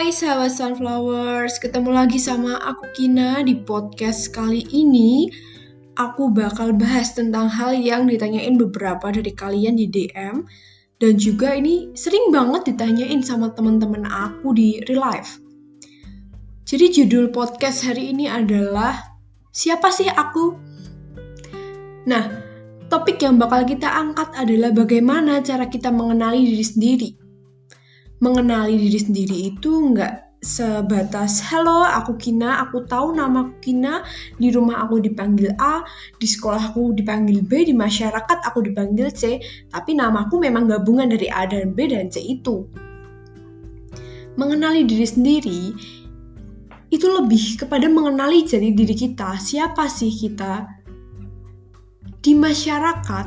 Hai sahabat Sunflowers, ketemu lagi sama aku Kina di podcast kali ini. Aku bakal bahas tentang hal yang ditanyain beberapa dari kalian di DM dan juga ini sering banget ditanyain sama teman-teman aku di real life. Jadi judul podcast hari ini adalah Siapa sih aku? Nah, topik yang bakal kita angkat adalah bagaimana cara kita mengenali diri sendiri mengenali diri sendiri itu nggak sebatas halo aku Kina aku tahu nama aku Kina di rumah aku dipanggil A di sekolah aku dipanggil B di masyarakat aku dipanggil C tapi namaku memang gabungan dari A dan B dan C itu. Mengenali diri sendiri itu lebih kepada mengenali jadi diri kita. Siapa sih kita? Di masyarakat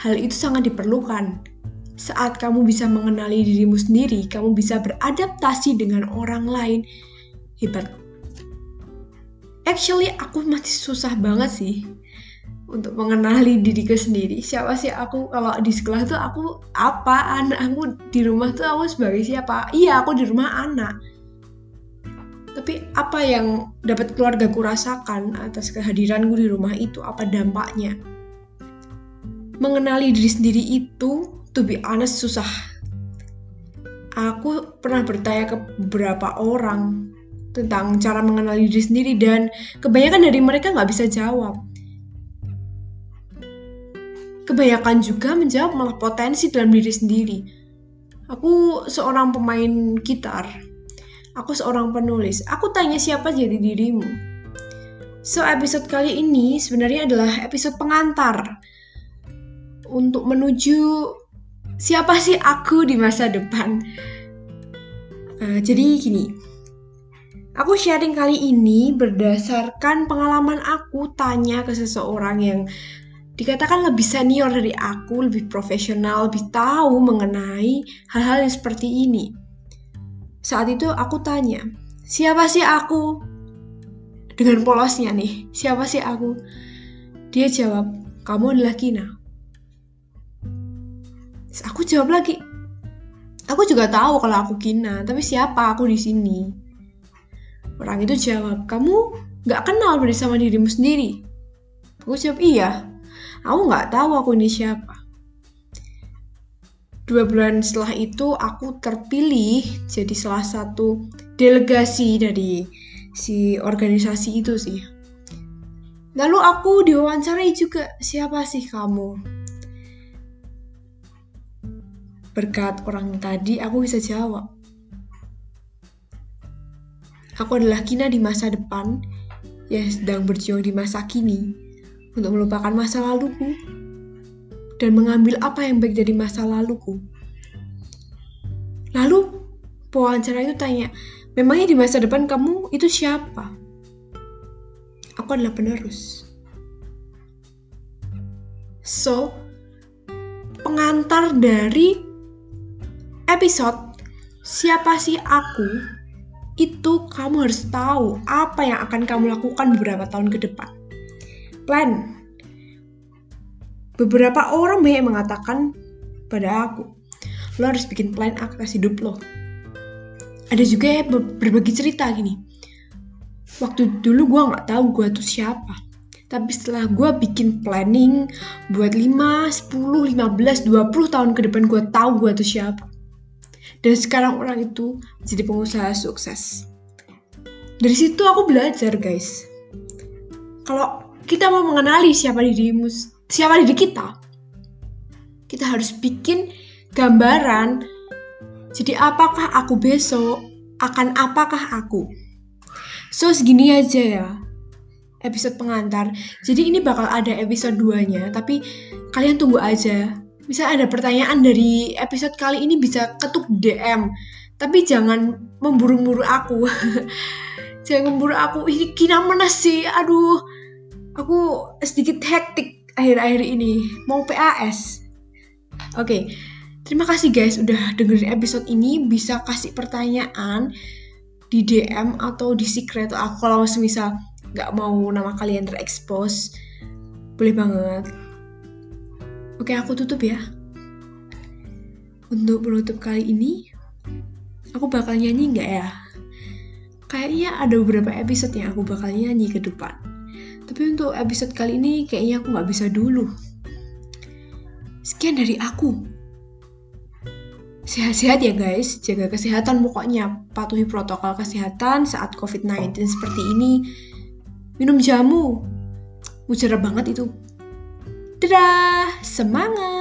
hal itu sangat diperlukan saat kamu bisa mengenali dirimu sendiri, kamu bisa beradaptasi dengan orang lain. Hebat. Actually, aku masih susah banget sih untuk mengenali diriku sendiri. Siapa sih aku kalau di sekolah tuh aku apaan? Aku di rumah tuh aku sebagai siapa? Iya, aku di rumah anak. Tapi apa yang dapat keluargaku rasakan atas kehadiranku di rumah itu? Apa dampaknya? Mengenali diri sendiri itu to be honest susah. Aku pernah bertanya ke beberapa orang tentang cara mengenali diri sendiri dan kebanyakan dari mereka nggak bisa jawab. Kebanyakan juga menjawab malah potensi dalam diri sendiri. Aku seorang pemain gitar. Aku seorang penulis. Aku tanya siapa jadi dirimu. So episode kali ini sebenarnya adalah episode pengantar untuk menuju siapa sih aku di masa depan? Uh, jadi gini, aku sharing kali ini berdasarkan pengalaman aku tanya ke seseorang yang dikatakan lebih senior dari aku, lebih profesional, lebih tahu mengenai hal-hal yang seperti ini. Saat itu aku tanya, siapa sih aku? Dengan polosnya nih, siapa sih aku? Dia jawab, kamu adalah Kina aku jawab lagi. Aku juga tahu kalau aku Kina tapi siapa aku di sini? Orang itu jawab kamu nggak kenal sama dirimu sendiri? Aku jawab iya. Aku nggak tahu aku ini siapa. Dua bulan setelah itu aku terpilih jadi salah satu delegasi dari si organisasi itu sih. Lalu aku diwawancarai juga siapa sih kamu Berkat orang tadi, aku bisa jawab. Aku adalah Kina di masa depan yang sedang berjuang di masa kini untuk melupakan masa laluku dan mengambil apa yang baik dari masa laluku. Lalu, pewawancara itu tanya, memangnya di masa depan kamu itu siapa? Aku adalah penerus. So, pengantar dari episode Siapa sih aku? Itu kamu harus tahu apa yang akan kamu lakukan beberapa tahun ke depan. Plan. Beberapa orang banyak mengatakan pada aku, lo harus bikin plan atas hidup lo. Ada juga yang berbagi cerita gini. Waktu dulu gue nggak tahu gue tuh siapa. Tapi setelah gue bikin planning buat 5, 10, 15, 20 tahun ke depan gue tahu gue tuh siapa dan sekarang orang itu jadi pengusaha sukses. Dari situ aku belajar guys. Kalau kita mau mengenali siapa dirimu, siapa diri kita, kita harus bikin gambaran. Jadi apakah aku besok? Akan apakah aku? So segini aja ya episode pengantar. Jadi ini bakal ada episode 2-nya, tapi kalian tunggu aja bisa ada pertanyaan dari episode kali ini bisa ketuk DM tapi jangan memburu-buru aku. Jangan memburu aku. Ini kina mana sih. Aduh. Aku sedikit hektik akhir-akhir ini. Mau PAS oke. Okay. terima kasih guys udah dengerin episode ini. Bisa kasih pertanyaan di DM atau di secret aku kalau misal nggak mau nama kalian terekspos boleh banget Oke, aku tutup ya. Untuk penutup kali ini, aku bakal nyanyi nggak ya? Kayaknya ada beberapa episode yang aku bakal nyanyi ke depan. Tapi untuk episode kali ini kayaknya aku nggak bisa dulu. Sekian dari aku. Sehat-sehat ya guys, jaga kesehatan pokoknya. Patuhi protokol kesehatan saat COVID-19 seperti ini. Minum jamu. Mujarab banget itu. Dadah, semangat!